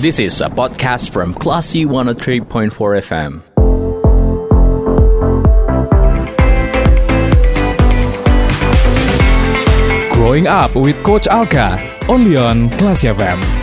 This is a podcast from Classy 103.4 FM. Growing Up with Coach Alka, only on Classy FM.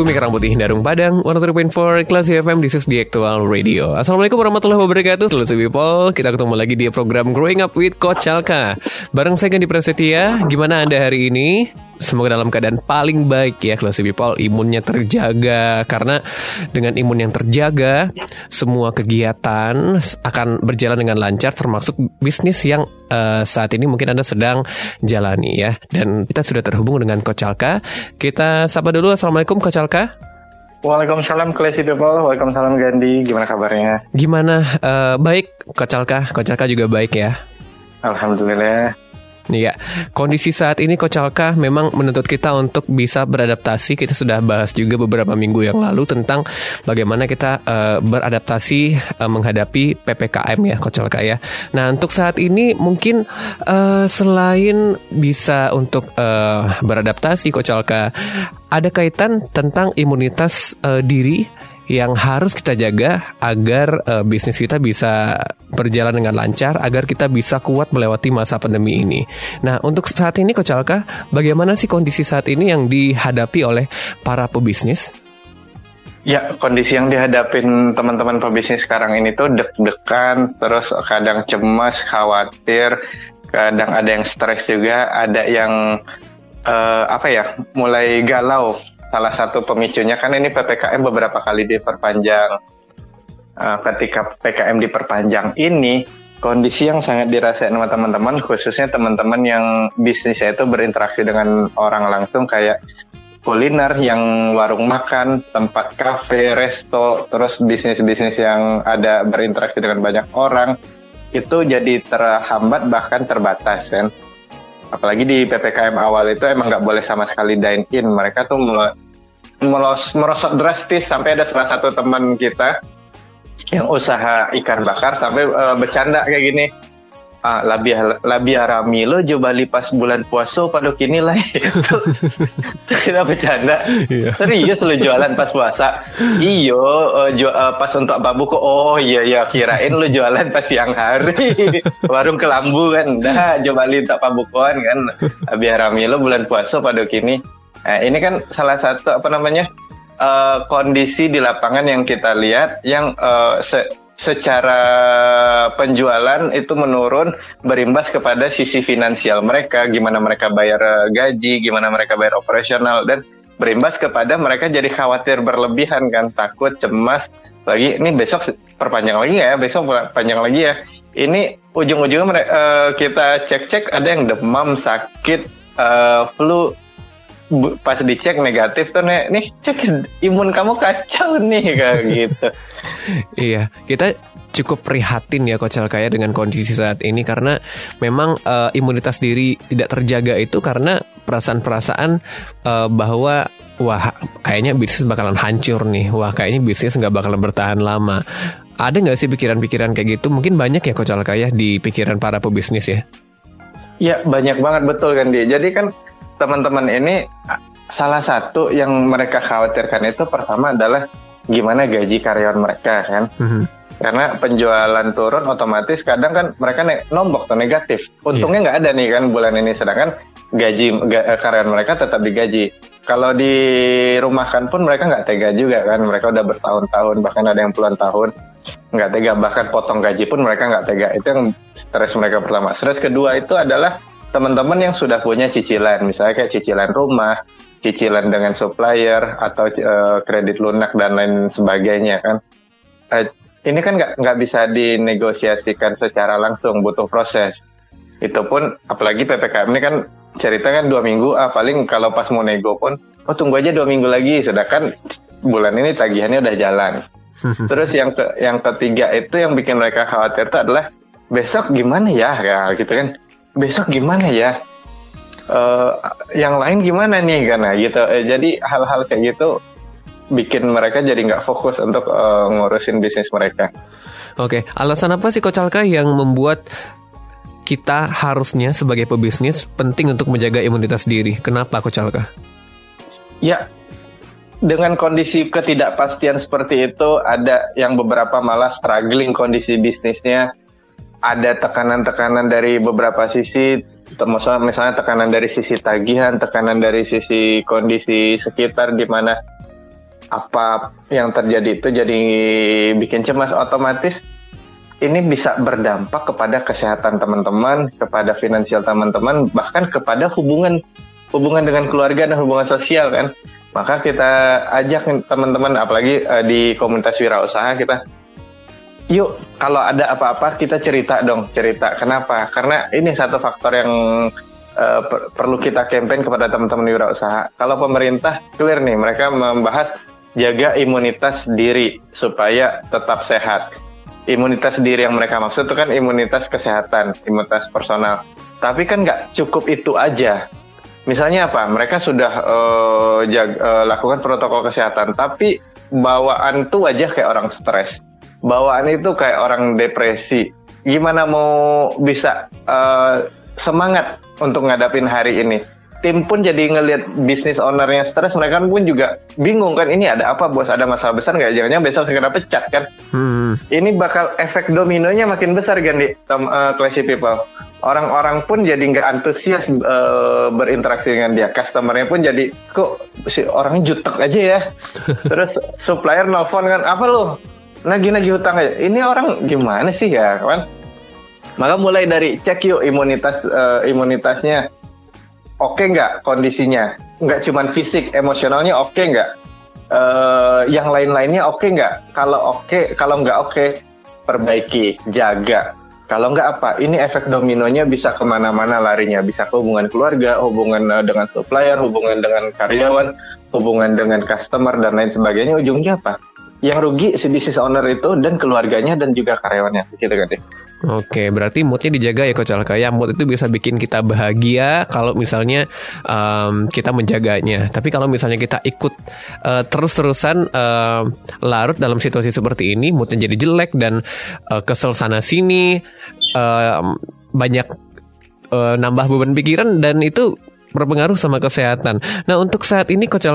Bumi Kerang Putih Darung Padang 103.4 Kelas FM This is the Actual Radio. Assalamualaikum warahmatullahi wabarakatuh. Telusur people Kita ketemu lagi di program Growing Up with Coach Alka Bareng saya Gandhi Prasetya Gimana anda hari ini? Semoga dalam keadaan paling baik ya Kelas people Imunnya terjaga Karena dengan imun yang terjaga Semua kegiatan akan berjalan dengan lancar Termasuk bisnis yang uh, saat ini mungkin Anda sedang jalani ya. Dan kita sudah terhubung dengan Coach Alka. Kita sapa dulu Assalamualaikum Coach Alka. Waalaikumsalam Classy People, Waalaikumsalam Gandhi, gimana kabarnya? Gimana? Uh, baik Coach Alka, Coach Alka juga baik ya? Alhamdulillah. Iya, kondisi saat ini Coach Alka memang menuntut kita untuk bisa beradaptasi. Kita sudah bahas juga beberapa minggu yang lalu tentang bagaimana kita uh, beradaptasi uh, menghadapi PPKM ya Coach Alka ya. Nah, untuk saat ini mungkin uh, selain bisa untuk uh, beradaptasi Coach Alka, ada kaitan tentang imunitas uh, diri yang harus kita jaga agar uh, bisnis kita bisa berjalan dengan lancar, agar kita bisa kuat melewati masa pandemi ini. Nah, untuk saat ini Coach Alka, bagaimana sih kondisi saat ini yang dihadapi oleh para pebisnis? Ya, kondisi yang dihadapin teman-teman pebisnis sekarang ini tuh deg-degan, terus kadang cemas, khawatir, kadang ada yang stres juga, ada yang uh, apa ya, mulai galau salah satu pemicunya kan ini PPKM beberapa kali diperpanjang. Uh, ketika PPKM diperpanjang ini, kondisi yang sangat dirasain sama teman-teman, khususnya teman-teman yang bisnisnya itu berinteraksi dengan orang langsung kayak kuliner yang warung makan, tempat kafe, resto, terus bisnis-bisnis yang ada berinteraksi dengan banyak orang, itu jadi terhambat bahkan terbatas kan apalagi di ppkm awal itu emang nggak boleh sama sekali dine in. Mereka tuh melos merosot drastis sampai ada salah satu teman kita yang usaha ikan bakar sampai uh, bercanda kayak gini ah labia labia ramilo coba pas bulan puasa pada kini lah. Itu kita bercanda. Iya. serius lu jualan pas puasa? Iyo uh, ju uh, pas untuk apa buku. Oh iya iya kirain lu jualan pas siang hari. Warung kelambu kan. Dah coba lihat pak bukuan kan. Labia ramilo bulan puasa pada kini. Nah, ini kan salah satu apa namanya uh, kondisi di lapangan yang kita lihat yang uh, se secara penjualan itu menurun berimbas kepada sisi finansial mereka, gimana mereka bayar eh, gaji, gimana mereka bayar operasional dan berimbas kepada mereka jadi khawatir berlebihan kan, takut, cemas. Lagi ini besok perpanjang lagi ya, besok panjang lagi ya. Ini ujung-ujungnya uh, kita cek-cek ada yang demam, sakit, uh, flu, pas dicek negatif tuh nih, nih cek imun kamu kacau nih kayak gitu. iya, kita cukup prihatin ya Coach Alkaya dengan kondisi saat ini karena memang uh, imunitas diri tidak terjaga itu karena perasaan-perasaan uh, bahwa wah kayaknya bisnis bakalan hancur nih, wah kayaknya bisnis nggak bakalan bertahan lama. Ada nggak sih pikiran-pikiran kayak gitu? Mungkin banyak ya Coach Alkaya di pikiran para pebisnis ya? Iya banyak banget betul kan dia. Jadi kan teman-teman ini salah satu yang mereka khawatirkan itu pertama adalah gimana gaji karyawan mereka kan. Mm-hmm. Karena penjualan turun otomatis kadang kan mereka ne- nombok atau negatif. Untungnya iya. nggak yeah. ada nih kan bulan ini sedangkan gaji ga, eh, karyawan mereka tetap digaji. Kalau di dirumahkan pun mereka nggak tega juga kan. Mereka udah bertahun-tahun bahkan ada yang puluhan tahun nggak tega bahkan potong gaji pun mereka nggak tega itu yang stres mereka pertama stres kedua itu adalah teman-teman yang sudah punya cicilan, misalnya kayak cicilan rumah, cicilan dengan supplier atau uh, kredit lunak dan lain sebagainya kan. Uh, ini kan nggak nggak bisa dinegosiasikan secara langsung, butuh proses. Itu pun apalagi ppkm ini kan cerita kan dua minggu, ah paling kalau pas mau nego pun, oh tunggu aja dua minggu lagi, sedangkan bulan ini tagihannya udah jalan. Terus yang ke, yang ketiga itu yang bikin mereka khawatir itu adalah besok gimana ya ya gitu kan besok gimana ya? Eh, yang lain gimana nih karena gitu. Eh, jadi hal-hal kayak gitu bikin mereka jadi nggak fokus untuk eh, ngurusin bisnis mereka. Oke, alasan apa sih Coach Alka yang membuat kita harusnya sebagai pebisnis penting untuk menjaga imunitas diri? Kenapa Coach Alka? Ya, dengan kondisi ketidakpastian seperti itu, ada yang beberapa malah struggling kondisi bisnisnya, ada tekanan-tekanan dari beberapa sisi, termasuk misalnya tekanan dari sisi tagihan, tekanan dari sisi kondisi sekitar di mana apa yang terjadi itu jadi bikin cemas otomatis ini bisa berdampak kepada kesehatan teman-teman, kepada finansial teman-teman, bahkan kepada hubungan hubungan dengan keluarga dan hubungan sosial kan. Maka kita ajak teman-teman apalagi eh, di komunitas wirausaha kita yuk kalau ada apa-apa kita cerita dong, cerita. Kenapa? Karena ini satu faktor yang eh, per- perlu kita campaign kepada teman-teman wirausaha. Kalau pemerintah clear nih, mereka membahas jaga imunitas diri supaya tetap sehat. Imunitas diri yang mereka maksud itu kan imunitas kesehatan, imunitas personal. Tapi kan nggak cukup itu aja. Misalnya apa? Mereka sudah jag- eh, lakukan protokol kesehatan, tapi bawaan tuh wajah kayak orang stres. Bawaan itu kayak orang depresi. Gimana mau bisa eh, semangat untuk ngadapin hari ini? Tim pun jadi ngelihat bisnis ownernya stres, mereka pun juga bingung kan ini ada apa bos? Ada masalah besar nggak? Jangan-jangan besok segera pecat kan? Hmm, ini bakal efek dominonya makin besar kan di tem- eh, classy people. Orang-orang pun jadi nggak antusias eh, berinteraksi dengan dia. Customernya pun jadi kok si orangnya jutek aja ya. Terus supplier nelfon kan apa lo? Nagih-nagih hutang aja. Ini orang gimana sih ya kan? Maka mulai dari cek yuk imunitas eh, imunitasnya oke nggak kondisinya? Nggak cuman fisik, emosionalnya oke nggak? Eh, yang lain-lainnya oke nggak? Kalau oke, kalau nggak oke, perbaiki, jaga. Kalau nggak apa, ini efek dominonya bisa ke mana-mana larinya. Bisa ke hubungan keluarga, hubungan eh, dengan supplier, hubungan dengan karyawan, hubungan dengan customer, dan lain sebagainya. Ujungnya apa? Yang rugi si business owner itu dan keluarganya dan juga karyawannya. Gitu kan deh. Oke, berarti moodnya dijaga ya Coach Alka. Ya, mood itu bisa bikin kita bahagia kalau misalnya em, kita menjaganya. Tapi kalau misalnya kita ikut eh, terus-terusan em, larut dalam situasi seperti ini, moodnya jadi jelek dan eh, kesel sana sini, em, banyak eh, nambah beban pikiran dan itu berpengaruh sama kesehatan. Nah, untuk saat ini Coach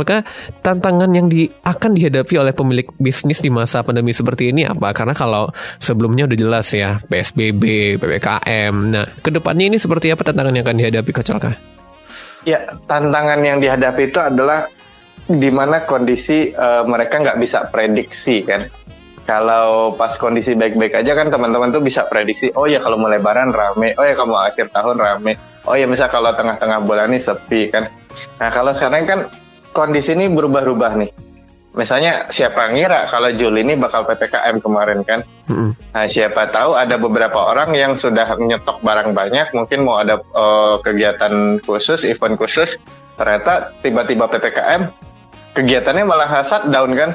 tantangan yang di, akan dihadapi oleh pemilik bisnis di masa pandemi seperti ini apa? Karena kalau sebelumnya udah jelas ya, PSBB, PPKM. Nah, ke depannya ini seperti apa tantangan yang akan dihadapi Coach? Ya, tantangan yang dihadapi itu adalah di mana kondisi eh, mereka nggak bisa prediksi kan. Kalau pas kondisi baik-baik aja kan teman-teman tuh bisa prediksi, oh ya kalau mau lebaran rame, oh ya kalau mau akhir tahun rame, oh ya misal kalau tengah-tengah bulan ini sepi kan. Nah kalau sekarang kan kondisi ini berubah-ubah nih. Misalnya siapa ngira kalau Juli ini bakal PPKM kemarin kan. Nah, siapa tahu ada beberapa orang yang sudah nyetok barang banyak, mungkin mau ada eh, kegiatan khusus, event khusus, ternyata tiba-tiba PPKM, kegiatannya malah shutdown kan.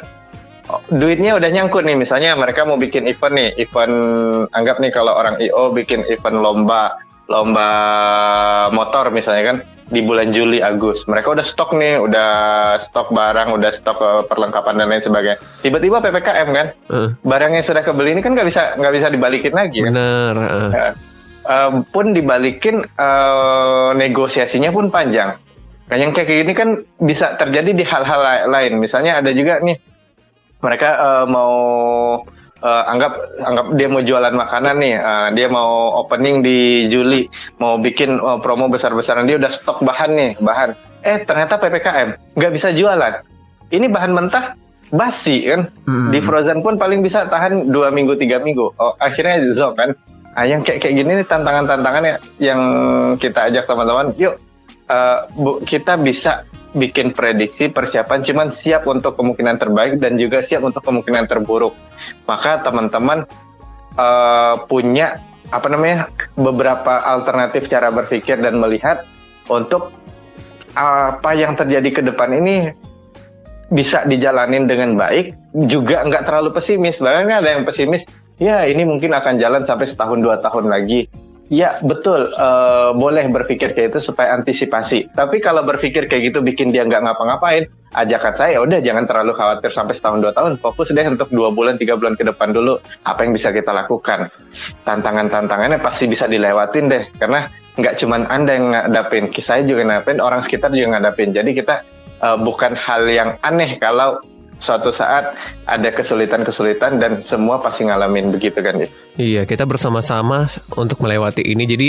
Duitnya udah nyangkut nih, misalnya mereka mau bikin event nih, event anggap nih kalau orang IO bikin event lomba, lomba motor misalnya kan di bulan Juli Agus, mereka udah stok nih, udah stok barang, udah stok eh, perlengkapan dan lain sebagainya. Tiba-tiba PPKM kan, Eh, barang yang sudah kebeli ini kan nggak bisa nggak bisa dibalikin lagi kan. benar. eh. Ya. Eh, pun dibalikin eh, negosiasinya pun panjang. Nah yang kayak gini kan bisa terjadi di hal-hal la- lain. Misalnya ada juga nih mereka eh, mau eh, anggap anggap dia mau jualan makanan nih, eh, dia mau opening di Juli, mau bikin eh, promo besar-besaran dia udah stok bahan nih bahan. Eh ternyata ppkm nggak bisa jualan. Ini bahan mentah basi kan Hmm. di frozen pun paling bisa tahan dua minggu tiga minggu oh, akhirnya zong kan nah, yang kayak kayak gini nih tantangan-tantangan ya- yang kita ajak teman-teman yuk bu, kita bisa bikin prediksi persiapan cuman siap untuk kemungkinan terbaik dan juga siap untuk kemungkinan terburuk maka teman-teman eh, punya apa namanya beberapa alternatif cara berpikir dan melihat untuk apa yang terjadi ke depan ini bisa dijalanin dengan baik juga nggak terlalu pesimis bahkan kan ada yang pesimis ya ini mungkin akan jalan sampai setahun dua tahun lagi. Ya betul, uh, boleh berpikir kayak itu supaya antisipasi. Tapi kalau berpikir kayak gitu bikin dia nggak ngapa-ngapain, ajakan saya udah jangan terlalu khawatir sampai setahun dua tahun. Fokus deh untuk dua bulan tiga bulan ke depan dulu apa yang bisa kita lakukan. Tantangan-tantangannya pasti bisa dilewatin deh, karena nggak cuma anda yang ngadapin, saya juga ngadapin, orang sekitar juga ngadapin. Jadi kita uh, bukan hal yang aneh kalau suatu saat ada kesulitan-kesulitan dan semua pasti ngalamin begitu kan ya. Iya, kita bersama-sama untuk melewati ini. Jadi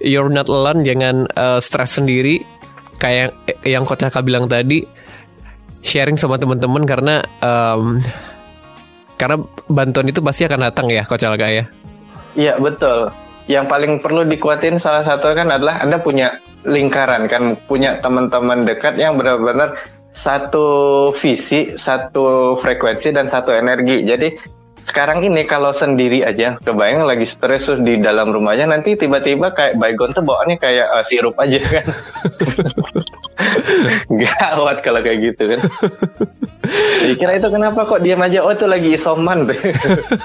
you're not alone, jangan uh, stres sendiri. Kayak yang Coach Aka bilang tadi, sharing sama teman-teman karena um, karena bantuan itu pasti akan datang ya Coach Aka ya. Iya, betul. Yang paling perlu dikuatin salah satu kan adalah Anda punya lingkaran kan, punya teman-teman dekat yang benar-benar satu visi, satu frekuensi dan satu energi. Jadi sekarang ini kalau sendiri aja, kebayang lagi stres di dalam rumahnya nanti tiba-tiba kayak baygon tuh bawaannya kayak uh, sirup aja kan. Gawat kalau kayak gitu kan. Dikira itu kenapa kok diam aja? Oh itu lagi isoman.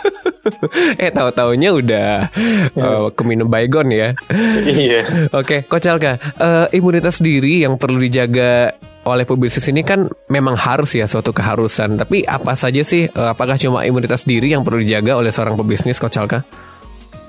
eh tahu taunya udah uh, keminum baygon ya. iya. Oke, okay, Coach Alka, uh, imunitas diri yang perlu dijaga oleh pebisnis ini kan memang harus ya suatu keharusan. Tapi apa saja sih? Uh, apakah cuma imunitas diri yang perlu dijaga oleh seorang pebisnis, Coach Alka?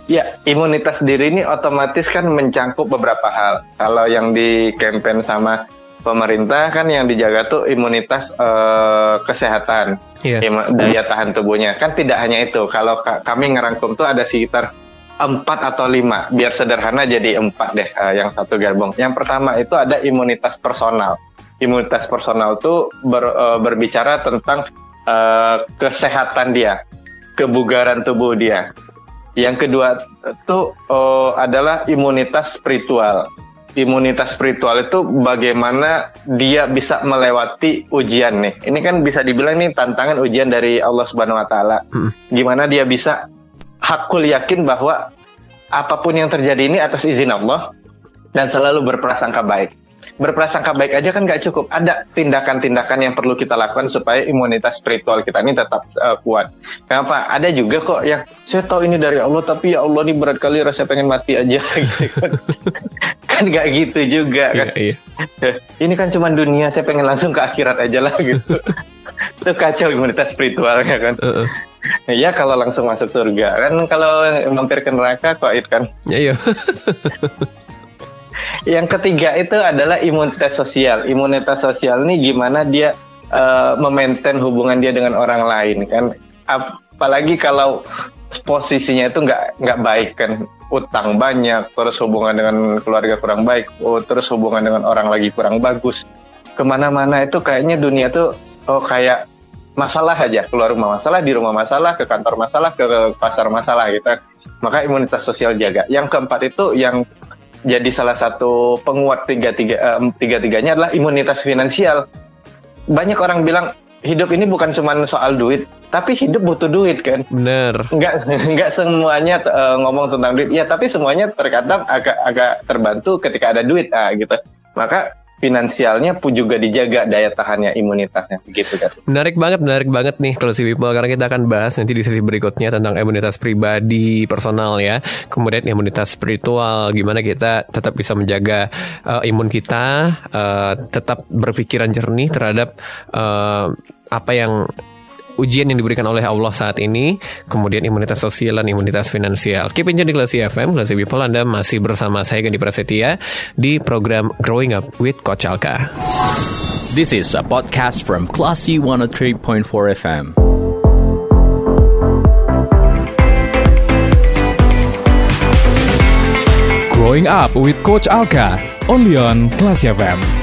Ya, imunitas diri ini otomatis kan mencangkup beberapa hal. Kalau yang di campaign sama pemerintah kan yang dijaga tuh imunitas uh, kesehatan, yeah. daya tahan tubuhnya. Kan tidak hanya itu. Kalau kami ngerangkum tuh ada sekitar empat atau lima. Biar sederhana jadi empat deh uh, yang satu gerbong. Yang pertama itu ada imunitas personal. Imunitas personal tuh ber, uh, berbicara tentang uh, kesehatan dia, kebugaran tubuh dia yang kedua itu uh, adalah imunitas spiritual. Imunitas spiritual itu bagaimana dia bisa melewati ujian nih. Ini kan bisa dibilang nih tantangan ujian dari Allah Subhanahu wa taala. Hmm. Gimana dia bisa hakul yakin bahwa apa pun yang terjadi ini atas izin Allah dan selalu berprasangka baik berprasangka baik aja kan nggak cukup. Ada tindakan-tindakan yang perlu kita lakukan supaya imunitas spiritual kita ini tetap uh, kuat. Kenapa? Ada juga kok yang saya tahu ini dari Allah tapi ya Allah ini berat kali rasa pengen mati aja gitu kan. kan nggak gitu juga kan. Iya, iya. ini kan cuma dunia, saya pengen langsung ke akhirat aja lah gitu. Itu kacau imunitas spiritualnya kan. Uh -uh. Ya kalau langsung masuk surga kan kalau mampir ke neraka kok kan. Iya. Yang ketiga itu adalah imunitas sosial. Imunitas sosial ini gimana dia uh, memaintain hubungan dia dengan orang lain kan. Apalagi kalau posisinya itu nggak nggak baik kan? Utang banyak terus hubungan dengan keluarga kurang baik oh, terus hubungan dengan orang lagi kurang bagus. Ke mana-mana itu kayaknya dunia tuh oh kayak masalah aja. Keluar rumah masalah di rumah masalah ke kantor masalah ke pasar masalah gitu maka imunitas sosial jaga. Yang keempat itu yang jadi salah satu penguat tiga tiga um, tiga tiganya adalah imunitas finansial. Banyak orang bilang hidup ini bukan cuma soal duit, tapi hidup butuh duit kan. Bener. Enggak enggak semuanya uh, ngomong tentang duit. Ya, tapi semuanya terkadang agak agak terbantu ketika ada duit ah gitu. Maka finansialnya pun juga dijaga daya tahannya imunitasnya begitu kan. Menarik banget, menarik banget nih kalau si people karena kita akan bahas nanti di sesi berikutnya tentang imunitas pribadi personal ya. Kemudian imunitas spiritual gimana kita tetap bisa menjaga uh, imun kita uh, tetap berpikiran jernih terhadap uh, apa yang ujian yang diberikan oleh Allah saat ini, kemudian imunitas sosial dan imunitas finansial. Keep enjoy di Klasi FM, Klasi People, Anda masih bersama saya Gandhi Prasetya di program Growing Up with Coach Alka. This is a podcast from Classy 103.4 FM. Growing Up with Coach Alka, only on Classy FM.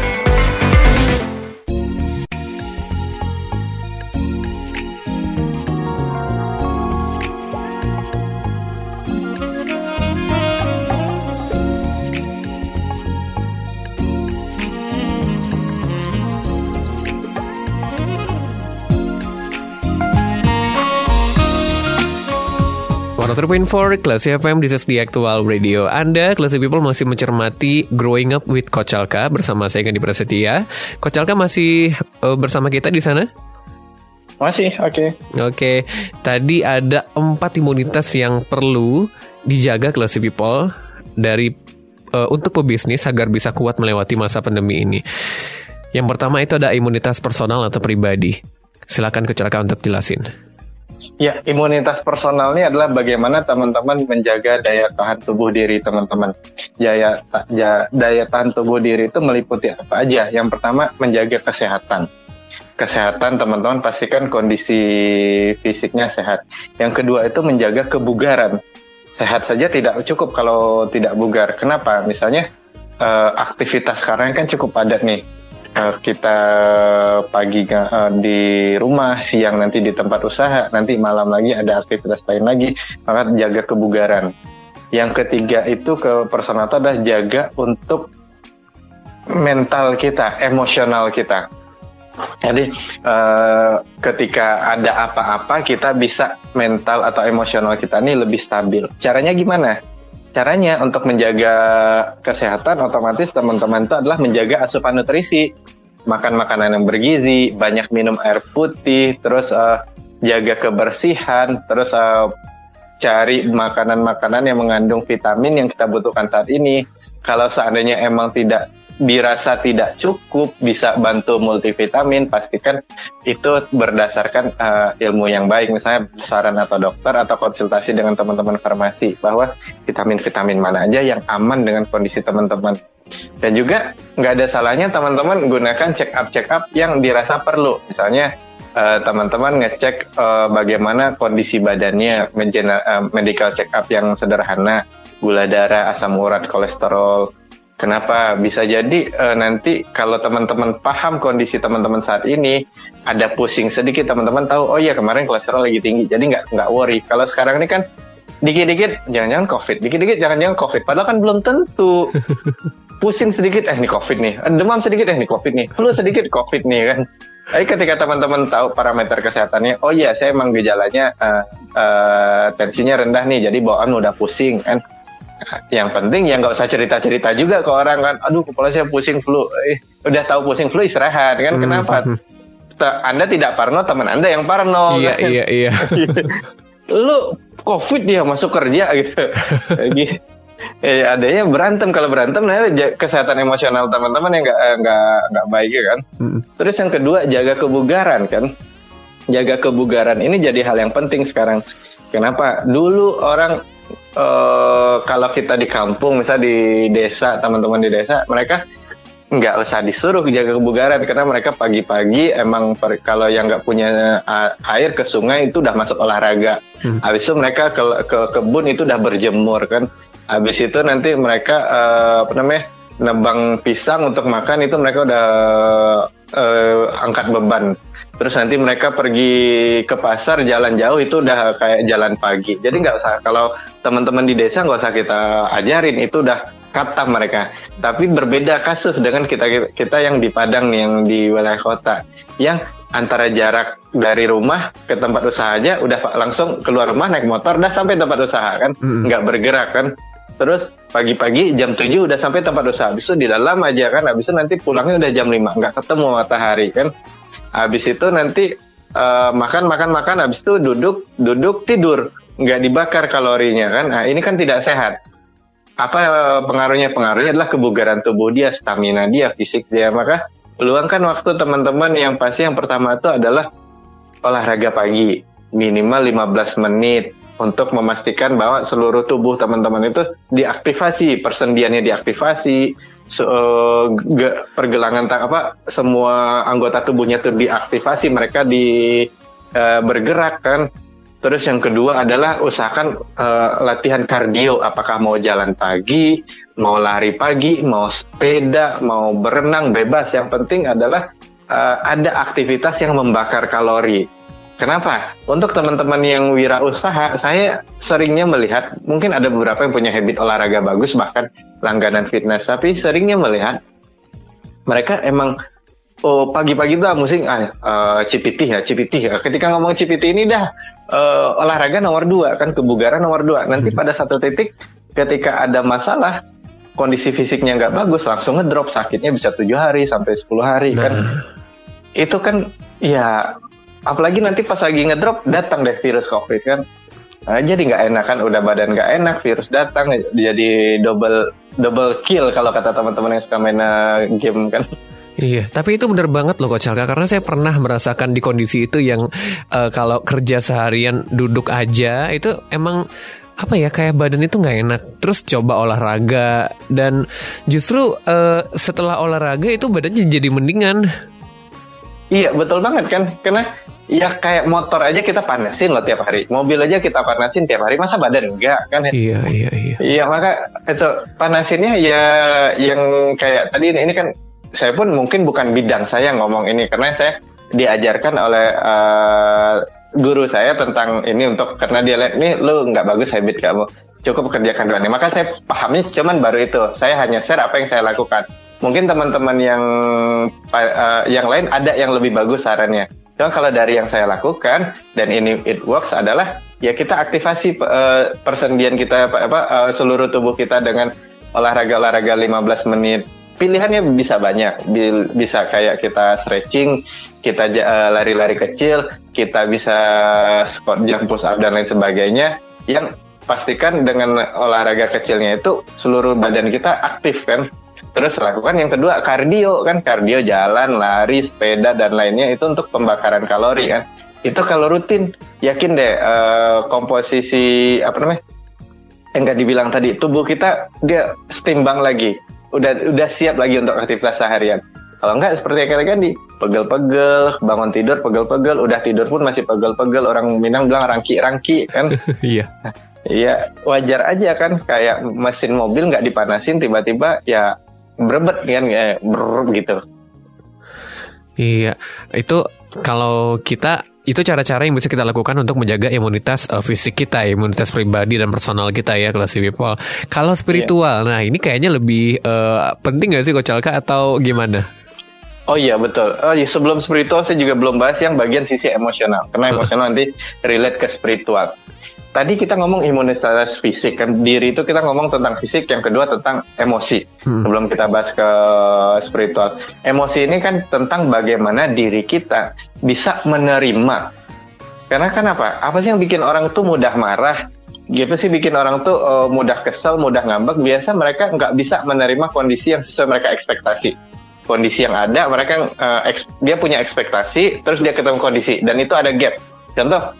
103.4 Classy FM, this is the actual radio Anda, Classy People masih mencermati Growing Up with Coach Alka Bersama saya Gandhi Prasetya Coach Alka masih uh, bersama kita di sana? Masih, oke. Oke, tadi ada empat imunitas yang perlu dijaga classy people dari uh, untuk pebisnis agar bisa kuat melewati masa pandemi ini. Yang pertama itu ada imunitas personal atau pribadi. Silakan kecelakaan untuk jelasin. Ya, imunitas personal ini adalah bagaimana teman-teman menjaga daya tahan tubuh diri teman-teman. Daya, ya, daya tahan tubuh diri itu meliputi apa aja? Yang pertama, menjaga kesehatan. Kesehatan teman-teman pastikan kondisi fisiknya sehat. Yang kedua itu menjaga kebugaran. Sehat saja tidak cukup kalau tidak bugar. Kenapa? Misalnya uh, aktivitas sekarang kan cukup padat nih uh, kita pagi uh, di rumah, siang nanti di tempat usaha, nanti malam lagi ada aktivitas lain lagi, maka jaga kebugaran. Yang ketiga itu ke personal adalah jaga untuk mental kita, emosional kita. Jadi uh, ketika ada apa-apa kita bisa mental atau emosional kita ini lebih stabil. Caranya gimana? Caranya untuk menjaga kesehatan otomatis teman-teman itu adalah menjaga asupan nutrisi, makan makanan yang bergizi, banyak minum air putih, terus uh, jaga kebersihan, terus uh, cari makanan-makanan yang mengandung vitamin yang kita butuhkan saat ini. Kalau seandainya emang tidak dirasa tidak cukup bisa bantu multivitamin pastikan itu berdasarkan uh, ilmu yang baik. Misalnya saran atau dokter atau konsultasi dengan teman-teman farmasi bahwa vitamin-vitamin mana aja yang aman dengan kondisi teman-teman. Dan juga nggak ada salahnya teman-teman gunakan check up check up yang dirasa perlu. Misalnya uh, teman-teman ngecek uh, bagaimana kondisi badannya medical check up yang sederhana gula darah asam urat kolesterol Kenapa? Bisa jadi uh, nanti kalau teman-teman paham kondisi teman-teman saat ini, ada pusing sedikit teman-teman tahu, oh iya kemarin kolesterol lagi tinggi, jadi nggak nggak worry. Kalau sekarang ini kan dikit-dikit jangan-jangan COVID, dikit-dikit jangan-jangan COVID, padahal kan belum tentu. Pusing sedikit, eh ini COVID nih. Demam sedikit, eh ini COVID nih. Flu sedikit, COVID nih kan. Tapi ketika teman-teman tahu parameter kesehatannya, oh iya saya emang gejalanya uh, uh, tensinya rendah nih, jadi bawaan udah pusing kan yang penting ya nggak usah cerita-cerita juga ke orang kan. Aduh kepala saya pusing flu. Eh, udah tahu pusing flu istirahat kan? Hmm. kenapa? Anda tidak parno teman anda yang parno iya kan? iya iya. Lu covid dia masuk kerja gitu. Eh, adanya berantem. Kalau berantem nah kesehatan emosional teman-teman yang nggak nggak nggak baik ya kan? Hmm. terus yang kedua jaga kebugaran kan? Jaga kebugaran ini jadi hal yang penting sekarang. Kenapa? Dulu orang uh, kalau kita di kampung, misal di desa, teman-teman di desa, mereka nggak usah disuruh jaga kebugaran karena mereka pagi-pagi emang per, kalau yang nggak punya air ke sungai itu udah masuk olahraga. Hmm. Habis itu mereka ke, ke kebun itu udah berjemur kan. Habis itu nanti mereka uh, apa namanya nebang pisang untuk makan itu mereka udah uh, angkat beban. Terus nanti mereka pergi ke pasar jalan jauh itu udah kayak jalan pagi. Jadi nggak usah kalau teman-teman di desa nggak usah kita ajarin itu udah kata mereka. Tapi berbeda kasus dengan kita kita yang di Padang nih, yang di wilayah kota. Yang antara jarak dari rumah ke tempat usaha aja udah langsung keluar rumah naik motor udah sampai tempat usaha kan? Nggak bergerak kan? Terus pagi-pagi jam 7 udah sampai tempat usaha. Habis itu di dalam aja kan? Habis itu nanti pulangnya udah jam 5 nggak ketemu matahari kan habis itu nanti uh, makan makan makan. Habis itu duduk duduk tidur. Nggak dibakar kalorinya kan? Nah ini kan tidak sehat. Apa uh, pengaruhnya? Pengaruhnya adalah kebugaran tubuh dia stamina dia fisik dia. Maka luangkan waktu teman-teman yang pasti. Yang pertama itu adalah olahraga pagi. Minimal 15 menit untuk memastikan bahwa seluruh tubuh teman-teman itu diaktifasi, persendiannya diaktifasi, so, uh, pergelangan tak apa semua anggota tubuhnya itu diaktifasi, mereka di uh, bergerak kan. Terus yang kedua adalah usahakan uh, latihan kardio, apakah mau jalan pagi, mau lari pagi, mau sepeda, mau berenang bebas. Yang penting adalah uh, ada aktivitas yang membakar kalori Kenapa? Untuk teman-teman yang wirausaha, saya seringnya melihat, mungkin ada beberapa yang punya habit olahraga bagus, bahkan langganan fitness, tapi seringnya melihat mereka emang oh pagi-pagi tuh musik ah, uh, CPT ya, CPT ya. Ketika ngomong CPT ini dah uh, olahraga nomor dua kan, kebugaran nomor dua. Nanti pada satu titik ketika ada masalah, kondisi fisiknya nggak bagus, langsung ngedrop sakitnya bisa tujuh hari sampai 10 hari kan. Nah. Itu kan ya apalagi nanti pas lagi ngedrop datang deh virus covid kan Nah, jadi nggak enak kan udah badan nggak enak virus datang jadi double double kill kalau kata teman-teman yang suka main uh, game kan Iya, tapi itu bener banget loh Coach karena saya pernah merasakan di kondisi itu yang uh, kalau kerja seharian duduk aja itu emang apa ya kayak badan itu nggak enak. Terus coba olahraga dan justru uh, setelah olahraga itu badannya jadi mendingan. Iya betul banget kan karena ya kayak motor aja kita panasin loh tiap hari, mobil aja kita panasin tiap hari. Masa badan enggak kan? Iya iya iya. Iya maka itu panasinnya ya yang kayak tadi ini, ini kan saya pun mungkin bukan bidang saya ngomong ini karena saya diajarkan oleh uh, guru saya tentang ini untuk karena dia lihat nih lu nggak bagus habit kamu. Cukup kerjakan dua ini maka saya pahamnya cuman baru itu. Saya hanya share apa yang saya lakukan. Mungkin teman-teman yang uh, yang lain ada yang lebih bagus sarannya Cuma kalau dari yang saya lakukan dan ini it works adalah ya kita aktivasi uh, persendian kita apa, apa uh, seluruh tubuh kita dengan olahraga-olahraga 15 menit. Pilihannya bisa banyak. Bisa kayak kita stretching kita eh, lari-lari kecil kita bisa squat jump push up dan lain sebagainya. Yang pastikan dengan olahraga kecilnya itu seluruh badan kita aktif kan terus lakukan yang kedua kardio kan kardio jalan lari sepeda dan lainnya itu untuk pembakaran kalori kan itu kalau rutin yakin deh uh, komposisi apa namanya yang nggak dibilang tadi tubuh kita dia setimbang lagi udah udah siap lagi untuk aktivitas seharian. Kalau enggak seperti yang kalian di pegel-pegel, bangun tidur pegel-pegel, udah tidur pun masih pegel-pegel. Orang Minang bilang rangki-rangki kan. Iya. Iya, wajar aja kan kayak mesin mobil nggak dipanasin tiba-tiba ya berebet kan kayak ber gitu. Iya, itu kalau kita itu cara-cara yang bisa kita lakukan untuk menjaga imunitas uh, fisik kita, imunitas pribadi dan personal kita ya kelas people. Kalau spiritual, yeah. nah ini kayaknya lebih uh, penting gak sih Coach Alka atau gimana? Oh iya betul. Oh iya sebelum spiritual saya juga belum bahas yang bagian sisi emosional. Karena emosional nanti relate ke spiritual tadi kita ngomong imunitas fisik kan? Diri itu kita ngomong tentang fisik yang kedua tentang emosi. Hmm. sebelum kita bahas ke spiritual. Emosi ini kan tentang bagaimana diri kita bisa menerima. Karena kan apa? Apa sih yang bikin orang tuh mudah marah? Gitu sih bikin orang tuh uh, mudah kesel mudah ngambek. Biasa mereka nggak bisa menerima kondisi yang sesuai mereka ekspektasi. Kondisi yang ada mereka uh, dia punya ekspektasi terus dia ketemu kondisi. Dan itu ada gap. Contoh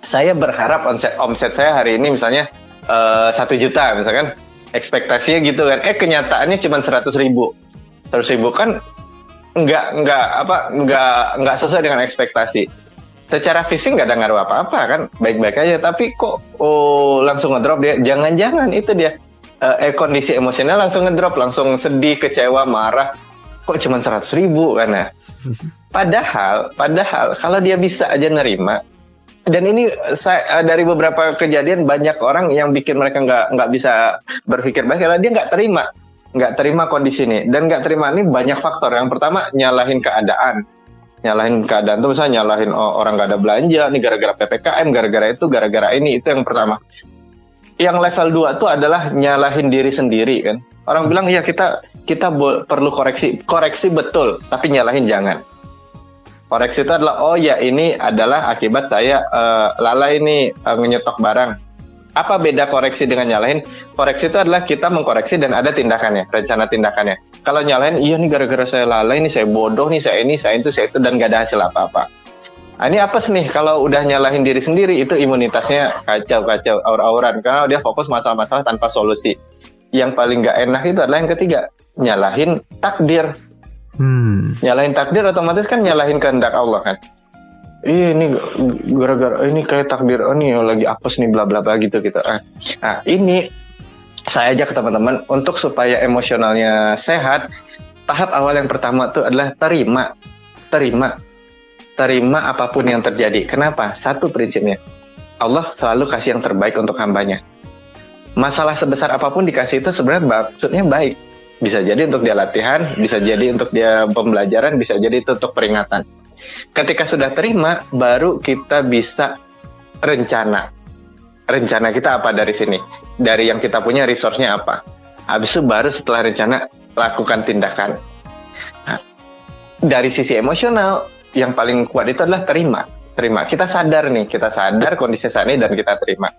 saya berharap omset omset saya hari ini misalnya eh, satu uh, juta misalkan. Ekspektasinya gitu kan. Eh kenyataannya cuma seratus ribu. Seratus ribu kan nggak nggak apa nggak nggak sesuai dengan ekspektasi. Secara fisik nggak ada ngaruh apa-apa kan. Baik-baik aja. Tapi kok oh langsung ngedrop dia. Jangan-jangan itu dia eh, kondisi emosional langsung ngedrop. Langsung sedih kecewa marah. Kok cuma seratus ribu kan ya? Padahal padahal kalau dia bisa aja nerima dan ini saya eh, dari beberapa kejadian banyak orang yang bikin mereka nggak nggak bisa berpikir baik. Karena dia nggak terima. Nggak terima kondisi ini. Dan nggak terima ini banyak faktor. Yang pertama nyalahin keadaan. Nyalahin keadaan tuh misalnya nyalahin oh, orang nggak ada belanja nih gara-gara ppkm gara-gara itu gara-gara ini itu yang pertama. Yang level 2 tuh adalah nyalahin diri sendiri kan. Orang bilang ya kita kita perlu koreksi. Koreksi betul tapi nyalahin jangan Koreksi itu adalah oh ya ini adalah akibat saya uh, lalai ini uh, nyetok barang. Apa beda koreksi dengan nyalahin? Koreksi itu adalah kita mengkoreksi dan ada tindakannya, rencana tindakannya. Kalau nyalahin, iya nih gara-gara saya lalai, ini saya bodoh, nih saya ini, saya itu, saya itu, dan gak ada hasil apa-apa. Nah, ini apa sih nih kalau udah nyalahin diri sendiri itu imunitasnya kacau-kacau aur-auran karena dia fokus masalah-masalah tanpa solusi. Yang paling gak enak itu adalah yang ketiga, nyalahin takdir. Hmm. Nyalahin takdir otomatis kan nyalahin kehendak Allah kan. Iya ini gara-gara ini kayak takdir oh nih lagi apes nih bla bla bla gitu gitu. Ah. Nah ini saya ajak teman-teman untuk supaya emosionalnya sehat. Tahap awal yang pertama tuh adalah terima, terima, terima apa pun yang terjadi. Kenapa? Satu prinsipnya, Allah selalu kasih yang terbaik untuk hambanya. Masalah sebesar apa pun dikasih itu sebenarnya maksudnya baik bisa jadi untuk dia latihan, bisa jadi untuk dia pembelajaran, bisa jadi itu untuk peringatan. Ketika sudah terima, baru kita bisa rencana. Rencana kita apa dari sini? Dari yang kita punya resource-nya apa? Habis itu baru setelah rencana lakukan tindakan. Nah, dari sisi emosional, yang paling kuat itu adalah terima terima kita sadar nih kita sadar kondisi saat ini dan kita terima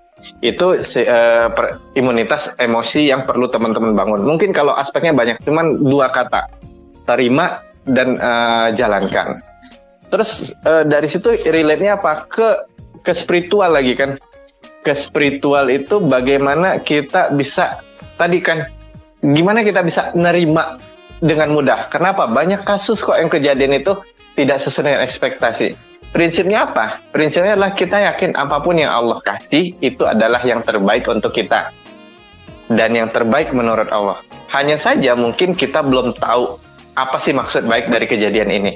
itu uh, per, imunitas emosi yang perlu teman-teman bangun mungkin kalau aspeknya banyak cuman dua kata terima dan uh, jalankan terus uh, dari situ relate-nya apa ke ke spiritual lagi kan ke spiritual itu bagaimana kita bisa tadi kan gimana kita bisa nerima dengan mudah. Kenapa? Banyak kasus kok yang kejadian itu tidak sesuai dengan ekspektasi. Prinsipnya apa? Prinsipnya adalah kita yakin apa pun yang Allah kasih itu adalah yang terbaik untuk kita. Dan yang terbaik menurut Allah. Hanya saja mungkin kita belum tahu apa sih maksud baik dari kejadian ini.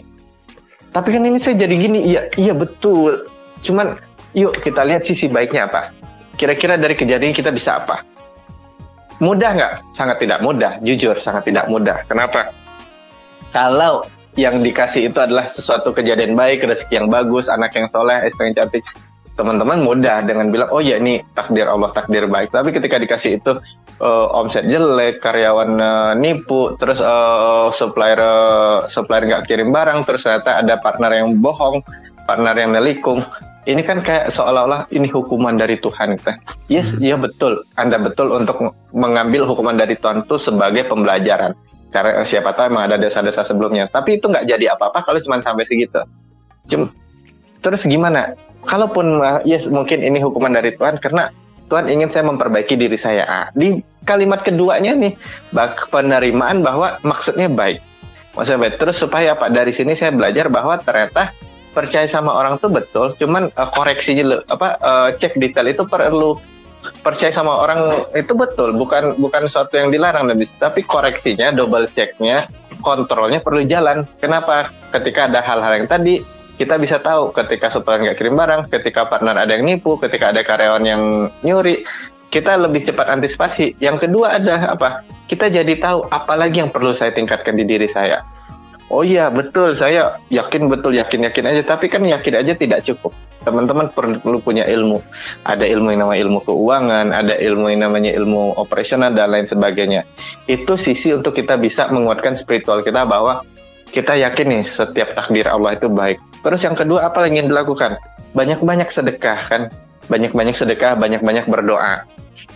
Tapi kan ini saya jadi gini, iya, iya betul. Cuman yuk kita lihat sisi baiknya apa. Kira-kira dari kejadian kita bisa apa? Mudah nggak? Sangat tidak mudah, jujur sangat tidak mudah. Kenapa? Kalau yang dikasih itu adalah sesuatu kejadian baik, rezeki yang bagus, anak yang soleh, istri yang cantik, teman-teman mudah dengan bilang, oh ya ini takdir Allah, takdir baik. Tapi ketika dikasih itu uh, omset jelek, karyawan uh, nipu, terus uh, supplier uh, supplier nggak kirim barang, terus ternyata ada partner yang bohong, partner yang nelikung, ini kan kayak seolah-olah ini hukuman dari Tuhan kita. Yes, hmm. iya betul. Anda betul untuk mengambil hukuman dari Tuhan itu sebagai pembelajaran. Karena siapa tahu emang ada dosa-dosa sebelumnya. Tapi itu nggak jadi apa-apa kalau cuma sampai segitu. Cuma, terus gimana? Kalaupun yes mungkin ini hukuman dari Tuhan karena Tuhan ingin saya memperbaiki diri saya. Ah, di kalimat keduanya nih, bak penerimaan bahwa maksudnya baik. Maksudnya baik. Terus supaya apa? Dari sini saya belajar bahwa ternyata percaya sama orang tuh betul, cuman uh, koreksi dulu apa uh, cek detail itu perlu percaya sama orang itu betul, bukan bukan sesuatu yang dilarang tapi koreksinya, double checknya, kontrolnya perlu jalan. Kenapa? Ketika ada hal-hal yang tadi kita bisa tahu ketika supplier nggak kirim barang, ketika partner ada yang nipu, ketika ada karyawan yang nyuri, kita lebih cepat antisipasi. Yang kedua ada apa? Kita jadi tahu apa lagi yang perlu saya tingkatkan di diri saya Oh iya betul. Saya yakin betul. Yakin yakin aja. Tapi kan yakin aja tidak cukup. Teman-teman perlu punya ilmu. Ada ilmu yang namanya ilmu keuangan ada ilmu yang namanya ilmu operasional dan lain sebagainya. Itu sisi untuk kita bisa menguatkan spiritual kita bahwa kita yakin nih setiap takdir Allah itu baik. Terus yang kedua apa yang ingin dilakukan? Banyak-banyak sedekah kan? Banyak-banyak sedekah banyak-banyak berdoa.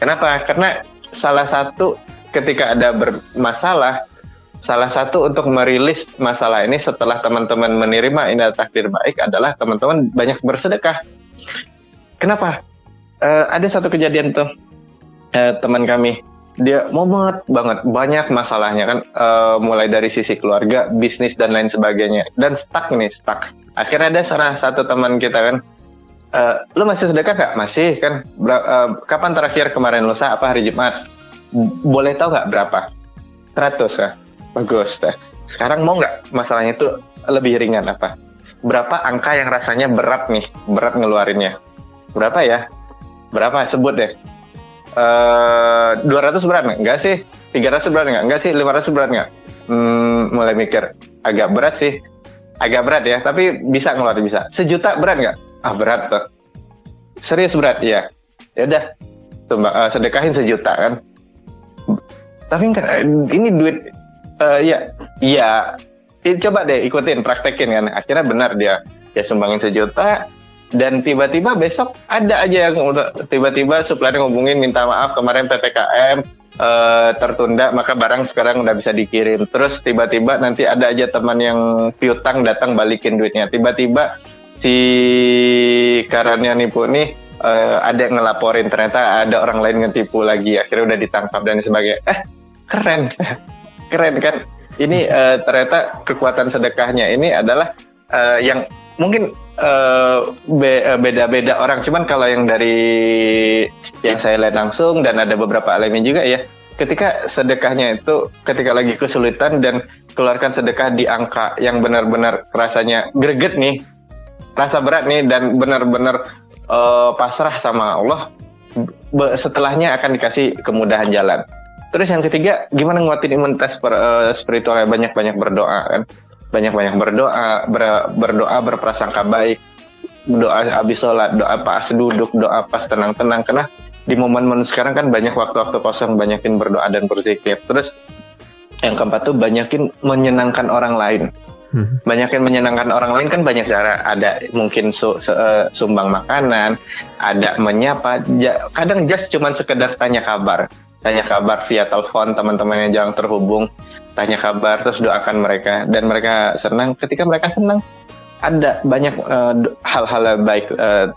Kenapa? Karena salah satu ketika ada bermasalah salah satu untuk merilis masalah ini setelah teman-teman menerima ini takdir baik adalah teman-teman banyak bersedekah. Kenapa? Uh, ada satu kejadian tuh uh, teman kami dia banget banget banyak masalahnya kan uh, mulai dari sisi keluarga, bisnis dan lain sebagainya dan stuck nih stuck. Akhirnya ada salah satu teman kita kan, uh, lu masih sedekah gak? Masih kan? uh, kapan terakhir kemarin lusa apa hari Jumat? Boleh tahu nggak berapa? 100 kan? Bagus. Nah, sekarang mau nggak masalahnya itu lebih ringan apa? Berapa angka yang rasanya berat nih, berat ngeluarinnya? Berapa ya? Berapa? Sebut deh. Uh, eh, 200 berat nggak? Enggak sih. 300 berat nggak? Enggak sih. 500 berat nggak? Hmm, mulai mikir. Agak berat sih. Agak berat ya, tapi bisa ngeluarin bisa. Sejuta berat nggak? Ah berat tuh. Serius berat, ya. Ya udah, uh, sedekahin sejuta kan. Tapi kan ini duit uh, ya iya. Coba deh ikutin praktekin kan. Akhirnya benar dia. Ya sumbangin sejuta dan tiba-tiba besok ada aja yang tiba-tiba supplier ngomongin minta maaf kemarin ppkm uh, eh, tertunda maka barang sekarang udah bisa dikirim. Terus tiba-tiba nanti ada aja teman yang piutang datang balikin duitnya. Tiba-tiba si karannya nipu nih uh, ada yang ngelaporin. Ternyata ada orang lain ngetipu lagi. Akhirnya udah ditangkap dan sebagainya. Eh keren keren kan? Ini uh, ternyata kekuatan sedekahnya ini adalah uh, yang mungkin uh, be beda-beda orang. Cuman kalau yang dari yang saya lihat langsung dan ada beberapa alami juga ya ketika sedekahnya itu ketika lagi kesulitan dan keluarkan sedekah di angka yang benar-benar rasanya greget nih rasa berat nih dan benar-benar uh, pasrah sama Allah setelahnya akan dikasih kemudahan jalan Terus yang ketiga, gimana nguatin imunitas per, uh, spiritualnya banyak-banyak berdoa kan? Banyak-banyak berdoa, ber, berdoa berprasangka baik, doa habis sholat, doa pas duduk, doa pas tenang-tenang. Karena di momen-momen sekarang kan banyak waktu-waktu kosong, banyakin berdoa dan berzikir. Terus yang keempat tuh banyakin menyenangkan orang lain. Hmm. Banyakin menyenangkan orang lain kan banyak cara. Ada mungkin su, su- eh, sumbang makanan, ada menyapa. Ja- kadang just cuman sekedar tanya kabar, tanya kabar via telepon teman-teman yang jarang terhubung, tanya kabar terus doakan mereka. Dan mereka senang. Ketika mereka senang, ada banyak eh, hal-hal yang baik eh,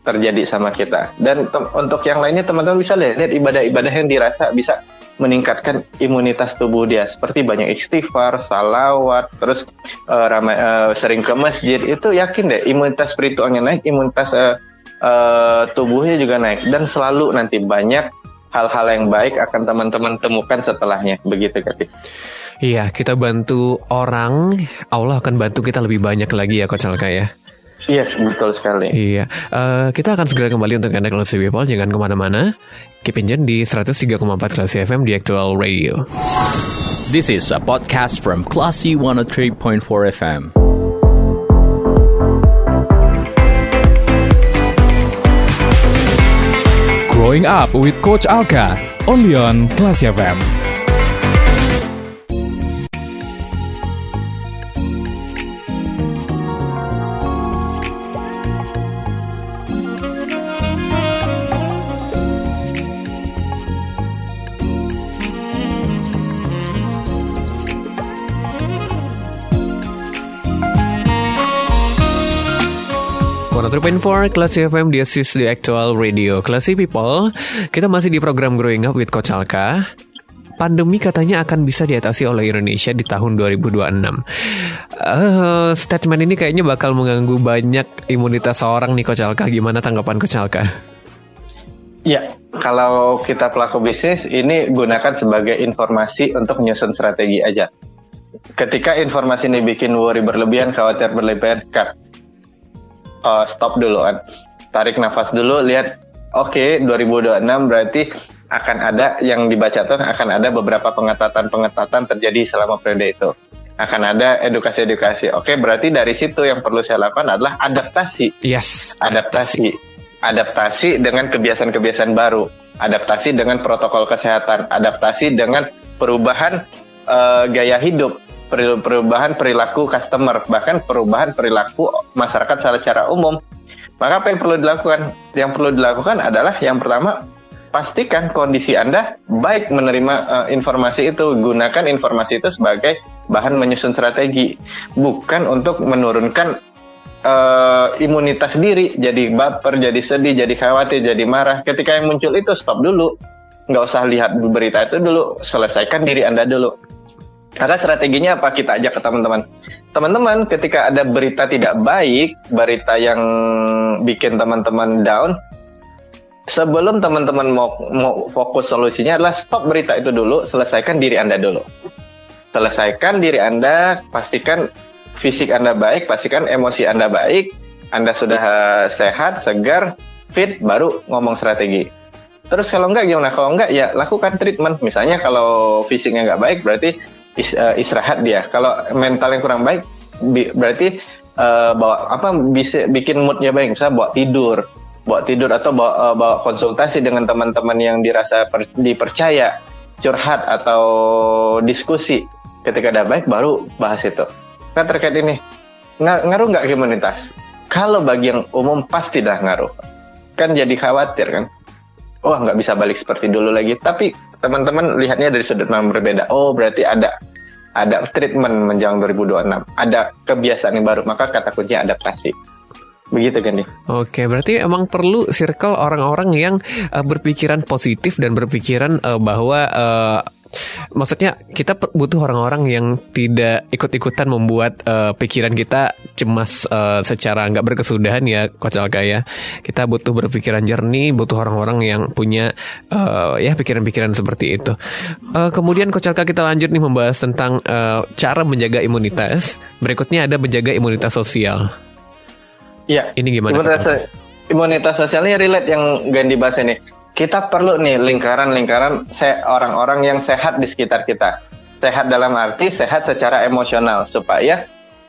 terjadi sama kita. Dan untuk yang lainnya teman-teman bisa lihat, ibadah-ibadah yang dirasa bisa meningkatkan imunitas tubuh dia. Seperti banyak istighfar, salawat, terus eh, ramai eh, sering ke masjid. Itu yakin deh imunitas spiritualnya naik, imunitas eh, eh, tubuhnya juga naik. Dan selalu nanti banyak hal-hal yang baik akan teman-teman temukan setelahnya begitu Kati. Iya, kita bantu orang, Allah akan bantu kita lebih banyak lagi ya Coach Alka ya. Yes, betul sekali. Iya, Eh, kita akan segera kembali untuk Anda Classy People, jangan ke mana-mana. Keep in di 103,4 Classy FM di Actual Radio. This is a podcast from Classy 103.4 FM. Growing Up with Coach Alka, only on Classy FM. One Classy FM di Assist di Actual Radio Classy People Kita masih di program Growing Up with Coach Alka Pandemi katanya akan bisa diatasi oleh Indonesia di tahun 2026 Eh, Statement ini kayaknya bakal mengganggu banyak imunitas seorang nih Coach Alka Gimana tanggapan Coach Alka? Ya, kalau kita pelaku bisnis ini gunakan sebagai informasi untuk menyusun strategi aja. Ketika informasi ini bikin worry berlebihan, khawatir berlebihan, cut. Uh, stop dulu kan. Tarik nafas dulu, lihat oke 2026 berarti akan ada yang dibaca tuh akan ada beberapa pengetatan-pengetatan terjadi selama periode itu. Akan ada edukasi-edukasi. Oke, berarti dari situ yang perlu saya lakukan adalah adaptasi Yes adaptasi adaptasi dengan kebiasaan-kebiasaan baru adaptasi dengan protokol kesehatan adaptasi dengan perubahan eh, gaya hidup perubahan perilaku customer bahkan perubahan perilaku masyarakat secara umum. Maka apa yang perlu dilakukan? Yang perlu dilakukan adalah yang pertama pastikan kondisi Anda baik menerima eh, informasi itu. Gunakan informasi itu sebagai bahan menyusun strategi bukan untuk menurunkan eh, imunitas diri, jadi baper, jadi sedih, jadi khawatir, jadi marah. Ketika yang muncul itu stop dulu, nggak usah lihat berita itu dulu, selesaikan diri anda dulu. Maka strateginya apa? Kita ajak ke teman-teman. Teman-teman, ketika ada berita tidak baik, berita yang bikin teman-teman down, sebelum teman-teman mau, mau fokus solusinya adalah stop berita itu dulu, selesaikan diri anda dulu. Selesaikan diri anda, pastikan fisik Anda baik, pastikan emosi Anda baik, Anda sudah eh, sehat, segar, fit, baru ngomong strategi. Terus kalau enggak gimana? Kalau enggak ya lakukan treatment. Misalnya kalau fisiknya enggak baik berarti is- eh, istirahat dia. Kalau mental yang kurang baik bi- berarti eh, bawa apa bisa bikin moodnya baik. Misalnya bawa tidur, bawa tidur atau bawa, eh, bawa konsultasi dengan teman-teman yang dirasa per- dipercaya, curhat atau diskusi. Ketika udah baik baru bahas itu kan terkait ini Nga- ngaruh nggak imunitas? Kalau bagi yang umum pasti dah ngaruh. Kan jadi khawatir kan. Wah nggak bisa balik seperti dulu lagi. Tapi teman-teman lihatnya dari sudut pandang berbeda. Oh berarti ada ada treatment menjelang 2026. Ada kebiasaan yang baru. Maka kata kuncinya adaptasi. Begitu kan nih. Oke, berarti emang perlu circle orang-orang yang eh, berpikiran positif dan berpikiran eh, bahwa eh, maksudnya kita butuh orang-orang yang tidak ikut-ikutan membuat eh, pikiran kita cemas eh, secara nggak berkesudahan ya, Coach Alka ya. Kita butuh berpikiran jernih, butuh orang-orang yang punya eh, ya pikiran-pikiran seperti itu. Eh, kemudian Coach Alka kita lanjut nih membahas tentang eh, cara menjaga imunitas. Berikutnya ada menjaga imunitas sosial. Iya. Ini gimana, imunitas sosialnya relate yang gak dibahas ini. Kita perlu nih lingkaran-lingkaran se- orang-orang yang sehat di sekitar kita. Sehat dalam arti sehat secara emosional supaya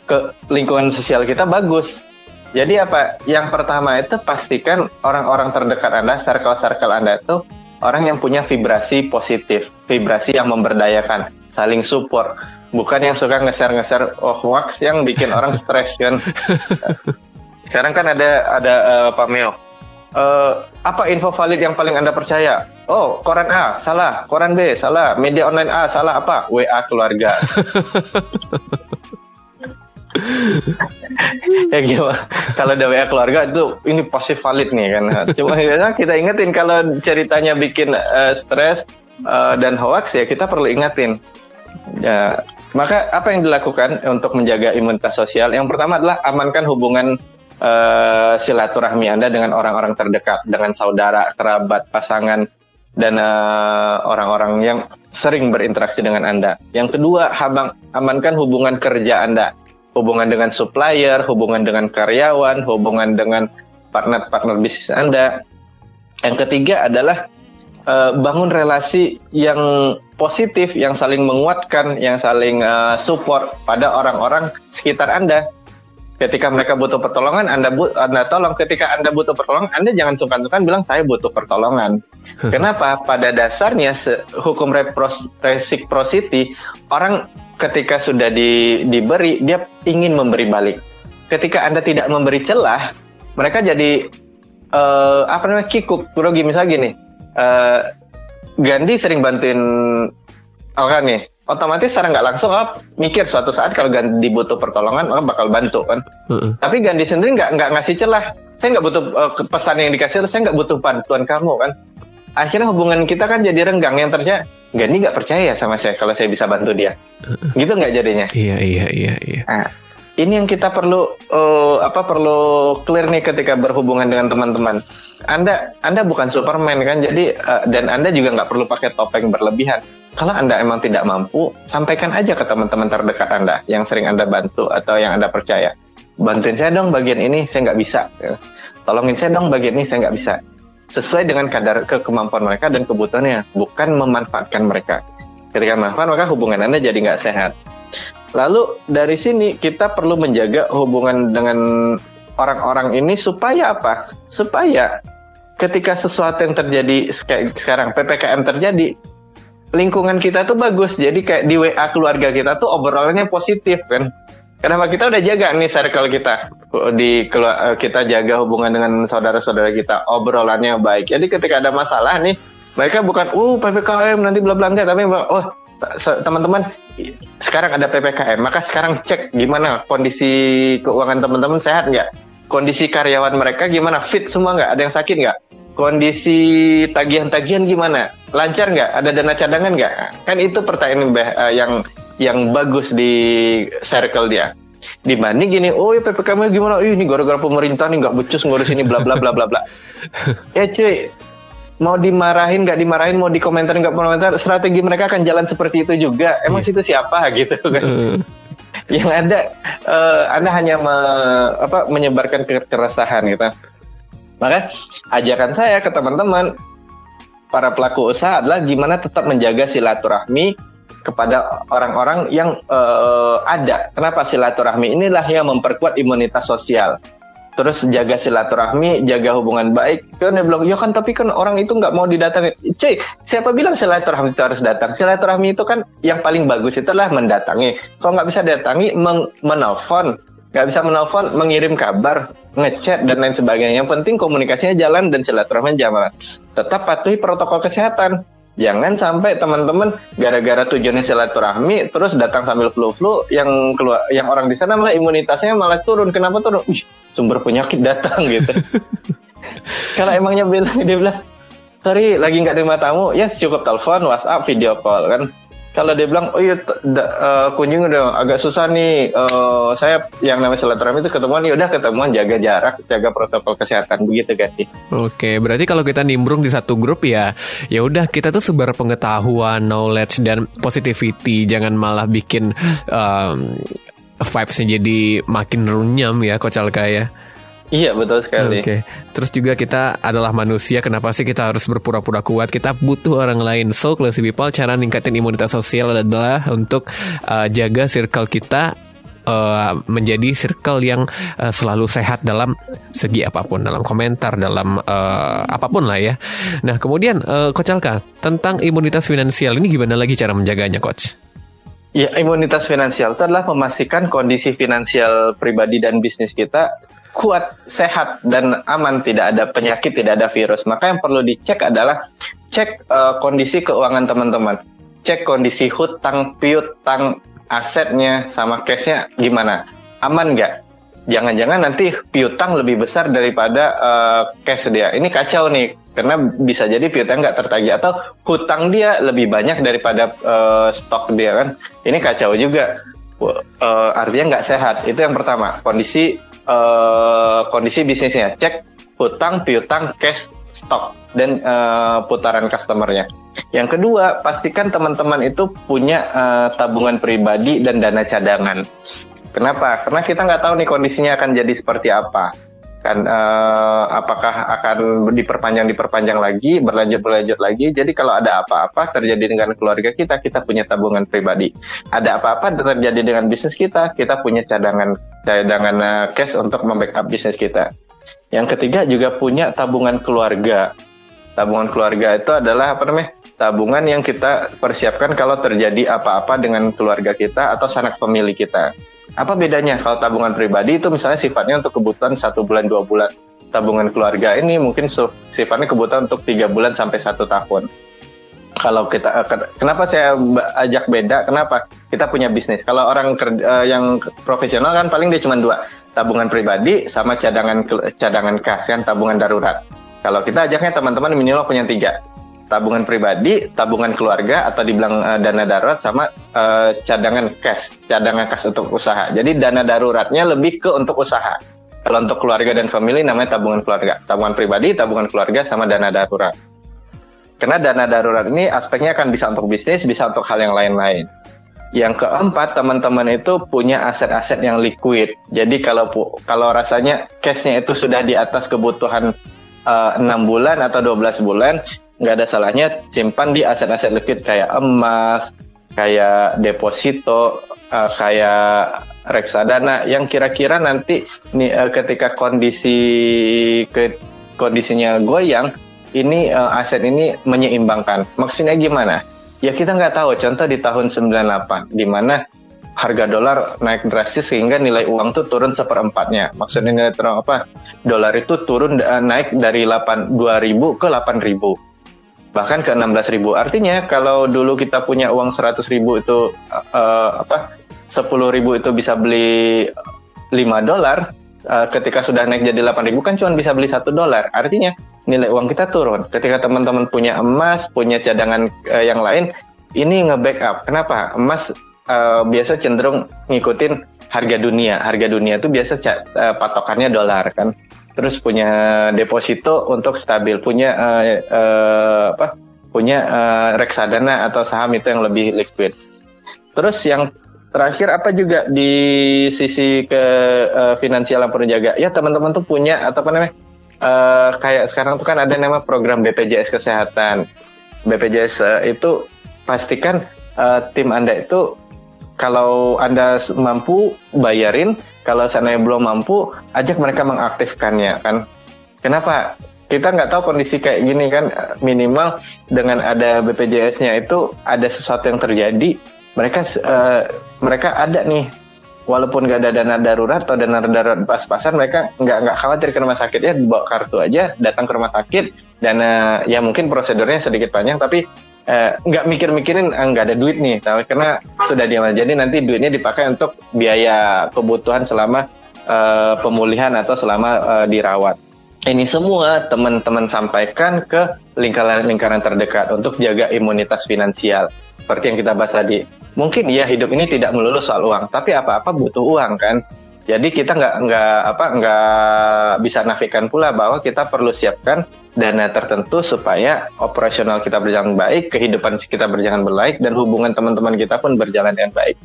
ke lingkungan sosial kita bagus. Jadi apa? Yang pertama itu pastikan orang-orang terdekat Anda, circle-circle Anda itu orang yang punya vibrasi positif, vibrasi yang memberdayakan. saling support bukan yang suka ngeser-ngeser oh hoax yang bikin orang stres kan sekarang kan ada ada uh, Pak Meo uh, apa info valid yang paling anda percaya? Oh koran A salah. Koran B salah. Media online A salah apa? WA keluarga. Ya gimana? Kalau ada WA keluarga itu ini pasti valid nih kan? Cuma kita ingetin kalau ceritanya bikin uh, stres uh, dan hoax ya kita perlu ingetin. Ya maka apa yang dilakukan untuk menjaga imunitas sosial? Yang pertama adalah amankan hubungan uh, silaturahmi anda dengan orang-orang terdekat dengan saudara kerabat pasangan dan orang-orang uh, yang sering berinteraksi dengan anda yang kedua habang amankan hubungan kerja anda hubungan dengan supplier, hubungan dengan karyawan, hubungan dengan partner-partner bisnis Anda. Yang ketiga adalah uh, bangun relasi yang positif, yang saling menguatkan, yang saling uh, support pada orang-orang sekitar Anda. Ketika mereka butuh pertolongan, Anda bu Anda tolong. Ketika Anda butuh pertolongan, Anda jangan sungkan-sungkan bilang saya butuh pertolongan. Kenapa? Pada dasarnya hukum reciprocity orang ketika sudah di, diberi dia ingin memberi balik. Ketika anda tidak memberi celah, mereka jadi uh, apa namanya kikuk. Grogi misalnya gini, uh, Gandhi sering bantuin orang nih, otomatis secara nggak langsung oh, mikir suatu saat kalau Gandhi butuh pertolongan orang bakal bantu kan. Uh-uh. Tapi Gandhi sendiri nggak nggak ngasih celah. Saya nggak butuh uh, pesan yang dikasih, saya nggak butuh bantuan kamu kan. Akhirnya hubungan kita kan jadi renggang yang terjadi Gani nggak percaya sama saya kalau saya bisa bantu dia. Gitu nggak jadinya? Iya iya iya iya. Nah, ini yang kita perlu uh, apa perlu clear nih ketika berhubungan dengan teman-teman. Anda Anda bukan Superman kan, jadi uh, dan Anda juga nggak perlu pakai topeng berlebihan. Kalau Anda emang tidak mampu, sampaikan aja ke teman-teman terdekat Anda yang sering Anda bantu atau yang Anda percaya. Bantuin saya dong bagian ini, saya nggak bisa. Tolongin saya dong bagian ini, saya nggak bisa sesuai dengan kadar kemampuan mereka dan kebutuhannya, bukan memanfaatkan mereka. Ketika manfaat maka hubungan Anda jadi nggak sehat. Lalu dari sini kita perlu menjaga hubungan dengan orang-orang ini supaya apa? Supaya ketika sesuatu yang terjadi kayak sekarang PPKM terjadi, lingkungan kita tuh bagus. Jadi kayak di WA keluarga kita tuh obrolannya positif kan. Kenapa kita udah jaga nih circle kita di eh, kita jaga hubungan dengan saudara-saudara kita obrolannya baik. Jadi ketika ada masalah nih mereka bukan uh ppkm nanti bla bla enggak tapi oh teman-teman sekarang ada ppkm maka sekarang cek gimana kondisi keuangan teman-teman sehat nggak? Kondisi karyawan mereka gimana? Fit semua nggak? Ada yang sakit nggak? Kondisi tagihan-tagihan gimana? Lancar nggak? Ada dana cadangan nggak? Kan itu pertanyaan eh, yang yang bagus di circle dia. Dibanding gini oh ya ppkm gimana? Oh, ini gara-gara pemerintah nih nggak becus ngurus ini bla bla bla bla bla. Ya cuy mau dimarahin nggak dimarahin mau dikomentar nggak komentar strategi mereka akan jalan seperti itu juga emang yeah. situ siapa gitu kan uh. yang ada uh, anda hanya me, apa menyebarkan keresahan gitu maka ajakan saya ke teman-teman para pelaku usaha adalah gimana tetap menjaga silaturahmi kepada orang-orang yang uh, ada. Kenapa silaturahmi inilah yang memperkuat imunitas sosial. Terus jaga silaturahmi, jaga hubungan baik. Kan dia bilang, ya kan tapi kan orang itu nggak mau didatangi. Cuy, siapa bilang silaturahmi itu harus datang? Silaturahmi itu kan yang paling bagus adalah mendatangi. Kalau nggak bisa datangi, menelpon. Nggak bisa menelpon, mengirim kabar, ngechat, dan lain sebagainya. Yang penting komunikasinya jalan dan silaturahmi jalan. Tetap patuhi protokol kesehatan Jangan sampai teman-teman gara-gara tujuannya silaturahmi terus datang sambil flu-flu yang keluar yang orang di sana malah imunitasnya malah turun. Kenapa turun? Ush, sumber penyakit datang gitu. Kalau emangnya bilang dia bilang sorry lagi nggak terima tamu ya cukup telepon WhatsApp video call kan. Kalau dia bilang oh iya uh, kunjung udah agak susah nih uh, saya yang namanya silaturahmi itu ketemuan. Ya udah ketemuan jaga jarak jaga protokol kesehatan begitu kan oke berarti kalau kita nimbrung di satu grup ya ya udah kita tuh sebar pengetahuan knowledge dan positivity. Jangan malah bikin um, vibesnya jadi makin runyam ya Coach Alka ya Iya betul sekali. Oke. Okay. Terus juga kita adalah manusia. Kenapa sih kita harus berpura-pura kuat? Kita butuh orang lain. So, classy people, cara ningkatin imunitas sosial adalah untuk uh, jaga circle kita uh, menjadi circle yang uh, selalu sehat dalam segi apa pun, dalam komentar, dalam uh, apa pun lah ya. Nah, kemudian uh, Coach Alka, tentang imunitas finansial ini gimana lagi cara menjaganya, Coach? Ya, imunitas finansial itu adalah memastikan kondisi finansial pribadi dan bisnis kita kuat, sehat, dan aman. Tidak ada penyakit, tidak ada virus. Maka yang perlu dicek adalah cek uh, kondisi keuangan teman-teman. Cek kondisi hutang, piutang, asetnya, sama cashnya gimana. Aman nggak? Jangan-jangan nanti piutang lebih besar daripada uh, cash dia. Ini kacau nih karena bisa jadi piutang nggak tertagih atau hutang dia lebih banyak daripada uh, stok dia kan? Ini kacau juga. Uh, artinya nggak sehat. Itu yang pertama. Kondisi uh, kondisi bisnisnya. Cek hutang piutang cash stok dan uh, putaran customernya. Yang kedua pastikan teman-teman itu punya uh, tabungan pribadi dan dana cadangan kenapa? Karena kita nggak tahu nih kondisinya akan jadi seperti apa. Kan uh, apakah akan diperpanjang diperpanjang lagi berlanjut berlanjut lagi. Jadi kalau ada apa-apa terjadi dengan keluarga kita kita punya tabungan pribadi. Ada apa-apa terjadi dengan bisnis kita kita punya cadangan cadangan uh, cash untuk membackup bisnis kita. Yang ketiga juga punya tabungan keluarga. Tabungan keluarga itu adalah apa namanya? Tabungan yang kita persiapkan kalau terjadi apa-apa dengan keluarga kita atau sanak pemilih kita apa bedanya kalau tabungan pribadi itu misalnya sifatnya untuk kebutuhan satu bulan dua bulan. Tabungan keluarga ini mungkin sifatnya kebutuhan untuk tiga bulan sampai satu tahun. Kalau kita eh, kenapa saya ajak beda? Kenapa kita punya bisnis? Kalau orang kerja, eh, yang profesional kan paling dia cuma dua tabungan pribadi sama cadangan cadangan kas kan tabungan darurat. Kalau kita ajaknya teman-teman minimal punya tiga tabungan pribadi, tabungan keluarga atau dibilang uh, dana darurat sama uh, cadangan cash, cadangan cash untuk usaha. Jadi dana daruratnya lebih ke untuk usaha. Kalau untuk keluarga dan family namanya tabungan keluarga, tabungan pribadi, tabungan keluarga sama dana darurat. Karena dana darurat ini aspeknya akan bisa untuk bisnis, bisa untuk hal yang lain-lain. Yang keempat, teman-teman itu punya aset-aset yang liquid. Jadi kalau kalau rasanya cashnya itu sudah di atas kebutuhan uh, eh, 6 bulan atau 12 bulan, nggak ada salahnya simpan di aset-aset liquid kayak emas, kayak deposito, uh, kayak reksadana yang kira-kira nanti nih uh, ketika kondisi ke kondisinya goyang, ini uh, aset ini menyeimbangkan. Maksudnya gimana? Ya kita nggak tahu. Contoh di tahun 98, di mana harga dolar naik drastis sehingga nilai uang tuh turun seperempatnya. Maksudnya nilai apa? Dolar itu turun naik dari 8 2000 ke 8000 bahkan ke 16 ribu. Artinya kalau dulu kita punya uang 100 ribu itu uh, apa 10 ribu itu bisa beli 5 dolar, uh, ketika sudah naik jadi 8 ribu kan cuma bisa beli satu dolar. Artinya nilai uang kita turun. Ketika teman-teman punya emas, punya cadangan uh, yang lain, ini nge-backup. Kenapa? Emas uh, biasa cenderung ngikutin harga dunia. Harga dunia itu biasa uh, patokannya dolar kan terus punya deposito untuk stabil, punya uh, uh, apa? punya uh, reksadana atau saham itu yang lebih liquid. Terus yang terakhir apa juga di sisi ke uh, finansial yang perlu jaga? Ya teman-teman tuh punya atau apa namanya? Uh, kayak sekarang tuh kan ada nama program BPJS Kesehatan. BPJS uh, itu pastikan uh, tim Anda itu kalau Anda mampu bayarin, kalau seandainya belum mampu, ajak mereka mengaktifkannya kan. Kenapa? Kita nggak tahu kondisi kayak gini kan minimal dengan ada BPJS-nya itu ada sesuatu yang terjadi, mereka uh, mereka ada nih walaupun nggak ada dana darurat atau dana darurat pas-pasan mereka nggak nggak khawatir ke rumah sakit ya bawa kartu aja datang ke rumah sakit dan uh, ya mungkin prosedurnya sedikit panjang tapi nggak uh, mikir-mikirin eh, nggak ada duit nih, tapi karena sudah diam jadi nanti duitnya dipakai untuk biaya kebutuhan selama uh, pemulihan atau selama uh, dirawat. Ini semua teman-teman sampaikan ke lingkaran-lingkaran terdekat untuk jaga imunitas finansial. Seperti yang kita bahas tadi. Mungkin ya hidup ini tidak melulu soal uang, tapi apa-apa butuh uang kan. Jadi kita nggak nggak apa nggak bisa nafikan pula bahwa kita perlu siapkan dana tertentu supaya operasional kita berjalan baik, kehidupan kita berjalan baik, dan hubungan teman-teman kita pun berjalan dengan baik.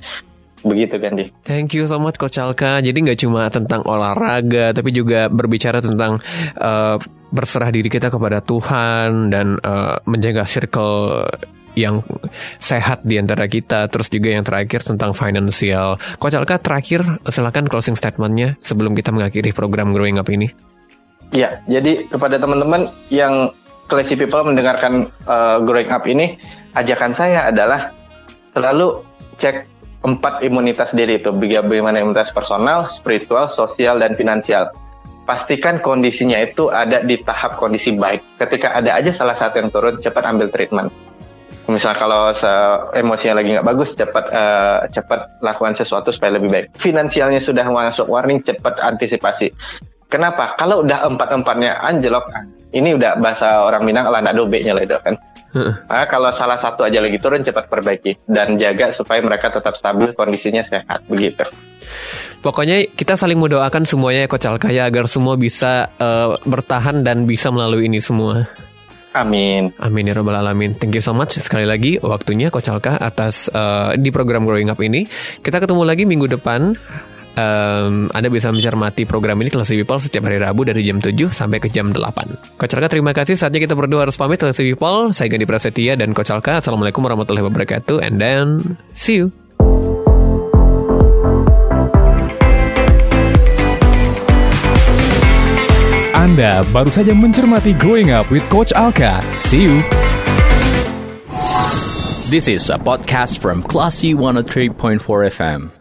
Begitu Di. Thank you so much Coach Alka. Jadi nggak cuma tentang olahraga, tapi juga berbicara tentang uh, berserah diri kita kepada Tuhan dan uh, menjaga circle yang sehat di antara kita. Terus juga yang terakhir tentang financial. Coach terakhir silakan closing statementnya sebelum kita mengakhiri program Growing Up ini. Ya, jadi kepada teman-teman yang classy people mendengarkan uh, Growing Up ini, ajakan saya adalah selalu cek empat imunitas diri itu bagaimana imunitas personal, spiritual, sosial, dan finansial. Pastikan kondisinya itu ada di tahap kondisi baik. Ketika ada aja salah satu yang turun, cepat ambil treatment. Misal kalau emosinya lagi nggak bagus, cepat uh, cepat lakukan sesuatu supaya lebih baik. Finansialnya sudah masuk warning, cepat antisipasi. Kenapa? Kalau udah empat-empatnya anjlok, ini udah bahasa orang Minang lah nak dobeknya lah itu kan. Nah, kalau salah satu aja lagi turun cepat perbaiki dan jaga supaya mereka tetap stabil kondisinya sehat begitu. Pokoknya kita saling mendoakan semuanya ya Coach Alkaya agar semua bisa uh, bertahan dan bisa melalui ini semua. Amin. Amin ya robbal alamin. Thank you so much sekali lagi waktunya Coach Alka atas uh, di program Growing Up ini. Kita ketemu lagi minggu depan um, Anda bisa mencermati program ini Kelas People setiap hari Rabu dari jam 7 sampai ke jam 8. Coach Alka terima kasih. Saatnya kita berdua harus pamit Kelas People. Saya Gandhi Prasetya dan Coach Alka. Assalamualaikum warahmatullahi wabarakatuh. And then, see you. Anda baru saja mencermati Growing Up with Coach Alka. See you. This is a podcast from Classy 103.4 FM.